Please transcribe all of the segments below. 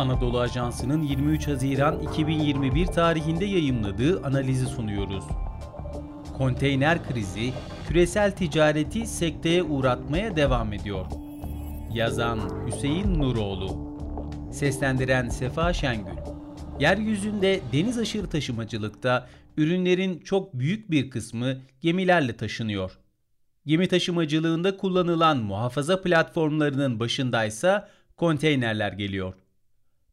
Anadolu Ajansı'nın 23 Haziran 2021 tarihinde yayımladığı analizi sunuyoruz. Konteyner krizi küresel ticareti sekteye uğratmaya devam ediyor. Yazan Hüseyin Nuroğlu Seslendiren Sefa Şengül Yeryüzünde deniz aşırı taşımacılıkta ürünlerin çok büyük bir kısmı gemilerle taşınıyor. Gemi taşımacılığında kullanılan muhafaza platformlarının başındaysa konteynerler geliyor.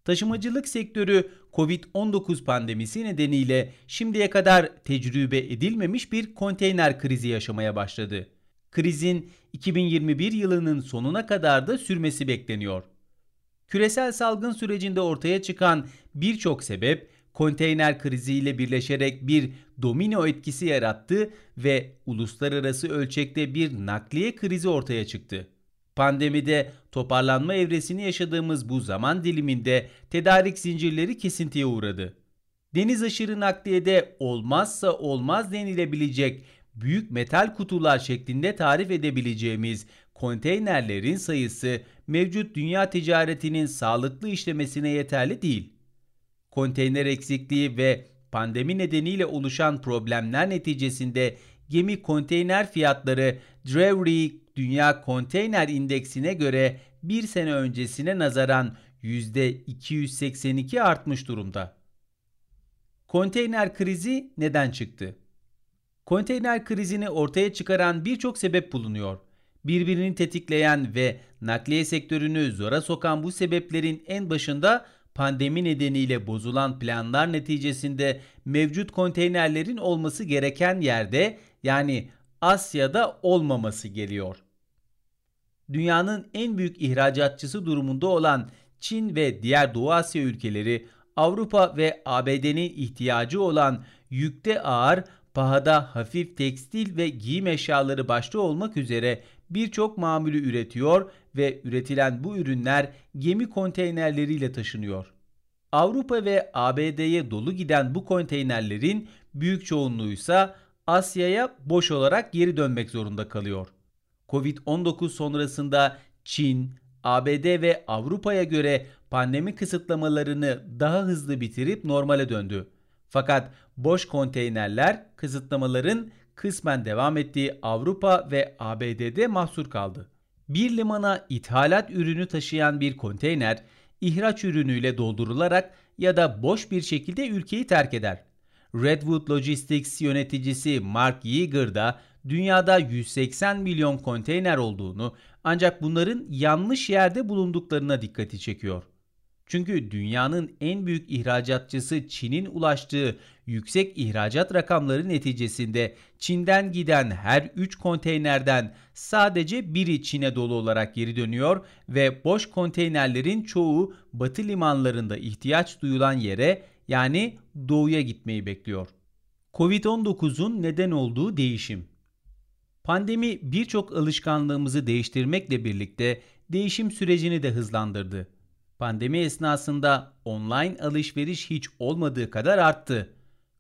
Taşımacılık sektörü Covid-19 pandemisi nedeniyle şimdiye kadar tecrübe edilmemiş bir konteyner krizi yaşamaya başladı. Krizin 2021 yılının sonuna kadar da sürmesi bekleniyor. Küresel salgın sürecinde ortaya çıkan birçok sebep konteyner kriziyle birleşerek bir domino etkisi yarattı ve uluslararası ölçekte bir nakliye krizi ortaya çıktı. Pandemide toparlanma evresini yaşadığımız bu zaman diliminde tedarik zincirleri kesintiye uğradı. Deniz aşırı nakliyede olmazsa olmaz denilebilecek büyük metal kutular şeklinde tarif edebileceğimiz konteynerlerin sayısı mevcut dünya ticaretinin sağlıklı işlemesine yeterli değil. Konteyner eksikliği ve pandemi nedeniyle oluşan problemler neticesinde gemi konteyner fiyatları Drewry Dünya Konteyner İndeksine göre bir sene öncesine nazaran %282 artmış durumda. Konteyner krizi neden çıktı? Konteyner krizini ortaya çıkaran birçok sebep bulunuyor. Birbirini tetikleyen ve nakliye sektörünü zora sokan bu sebeplerin en başında pandemi nedeniyle bozulan planlar neticesinde mevcut konteynerlerin olması gereken yerde yani Asya'da olmaması geliyor. Dünyanın en büyük ihracatçısı durumunda olan Çin ve diğer Doğu Asya ülkeleri Avrupa ve ABD'nin ihtiyacı olan yükte ağır, pahada hafif tekstil ve giyim eşyaları başta olmak üzere birçok mamülü üretiyor ve üretilen bu ürünler gemi konteynerleriyle taşınıyor. Avrupa ve ABD'ye dolu giden bu konteynerlerin büyük çoğunluğu ise Asya'ya boş olarak geri dönmek zorunda kalıyor. Covid-19 sonrasında Çin, ABD ve Avrupa'ya göre pandemi kısıtlamalarını daha hızlı bitirip normale döndü. Fakat boş konteynerler kısıtlamaların kısmen devam ettiği Avrupa ve ABD'de mahsur kaldı. Bir limana ithalat ürünü taşıyan bir konteyner ihraç ürünüyle doldurularak ya da boş bir şekilde ülkeyi terk eder. Redwood Logistics yöneticisi Mark Yeager da dünyada 180 milyon konteyner olduğunu ancak bunların yanlış yerde bulunduklarına dikkati çekiyor. Çünkü dünyanın en büyük ihracatçısı Çin'in ulaştığı yüksek ihracat rakamları neticesinde Çin'den giden her 3 konteynerden sadece biri Çin'e dolu olarak geri dönüyor ve boş konteynerlerin çoğu batı limanlarında ihtiyaç duyulan yere yani doğuya gitmeyi bekliyor. Covid-19'un neden olduğu değişim Pandemi birçok alışkanlığımızı değiştirmekle birlikte değişim sürecini de hızlandırdı. Pandemi esnasında online alışveriş hiç olmadığı kadar arttı.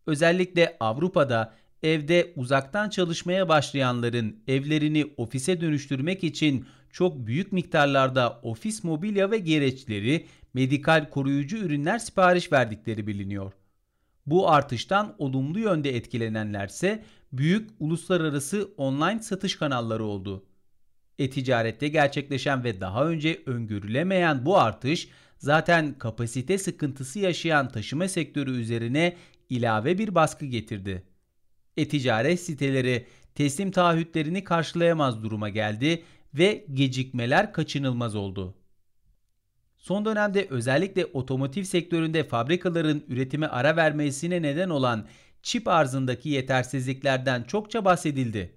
Özellikle Avrupa'da evde uzaktan çalışmaya başlayanların evlerini ofise dönüştürmek için çok büyük miktarlarda ofis mobilya ve gereçleri, medikal koruyucu ürünler sipariş verdikleri biliniyor. Bu artıştan olumlu yönde etkilenenlerse büyük uluslararası online satış kanalları oldu. E-ticarette gerçekleşen ve daha önce öngörülemeyen bu artış zaten kapasite sıkıntısı yaşayan taşıma sektörü üzerine ilave bir baskı getirdi. E-ticaret siteleri teslim taahhütlerini karşılayamaz duruma geldi ve gecikmeler kaçınılmaz oldu. Son dönemde özellikle otomotiv sektöründe fabrikaların üretime ara vermesine neden olan çip arzındaki yetersizliklerden çokça bahsedildi.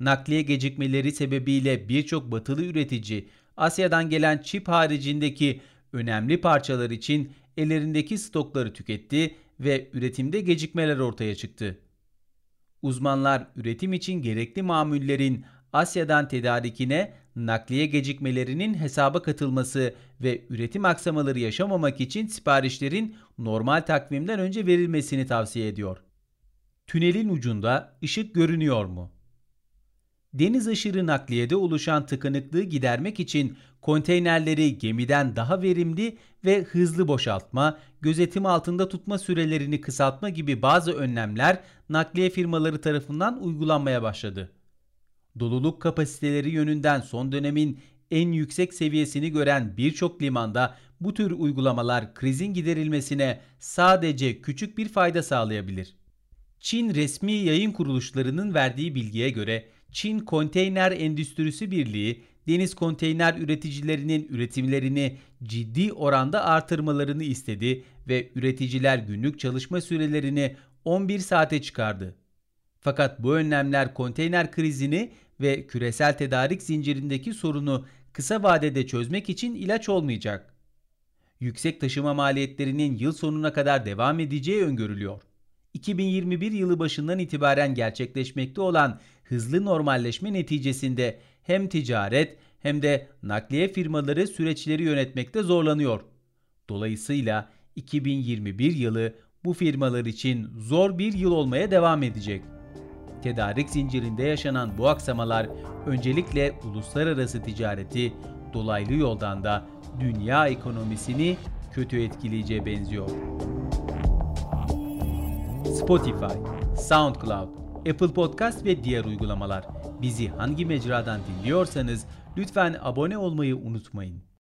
Nakliye gecikmeleri sebebiyle birçok batılı üretici Asya'dan gelen çip haricindeki önemli parçalar için ellerindeki stokları tüketti ve üretimde gecikmeler ortaya çıktı. Uzmanlar üretim için gerekli mamullerin Asya'dan tedarikine nakliye gecikmelerinin hesaba katılması ve üretim aksamaları yaşamamak için siparişlerin normal takvimden önce verilmesini tavsiye ediyor. Tünelin ucunda ışık görünüyor mu? Deniz aşırı nakliyede oluşan tıkanıklığı gidermek için konteynerleri gemiden daha verimli ve hızlı boşaltma, gözetim altında tutma sürelerini kısaltma gibi bazı önlemler nakliye firmaları tarafından uygulanmaya başladı. Doluluk kapasiteleri yönünden son dönemin en yüksek seviyesini gören birçok limanda bu tür uygulamalar krizin giderilmesine sadece küçük bir fayda sağlayabilir. Çin resmi yayın kuruluşlarının verdiği bilgiye göre Çin Konteyner Endüstrisi Birliği deniz konteyner üreticilerinin üretimlerini ciddi oranda artırmalarını istedi ve üreticiler günlük çalışma sürelerini 11 saate çıkardı. Fakat bu önlemler konteyner krizini ve küresel tedarik zincirindeki sorunu kısa vadede çözmek için ilaç olmayacak. Yüksek taşıma maliyetlerinin yıl sonuna kadar devam edeceği öngörülüyor. 2021 yılı başından itibaren gerçekleşmekte olan hızlı normalleşme neticesinde hem ticaret hem de nakliye firmaları süreçleri yönetmekte zorlanıyor. Dolayısıyla 2021 yılı bu firmalar için zor bir yıl olmaya devam edecek. Tedarik zincirinde yaşanan bu aksamalar öncelikle uluslararası ticareti, dolaylı yoldan da dünya ekonomisini kötü etkileyeceğe benziyor. Spotify, SoundCloud, Apple Podcast ve diğer uygulamalar. Bizi hangi mecradan dinliyorsanız lütfen abone olmayı unutmayın.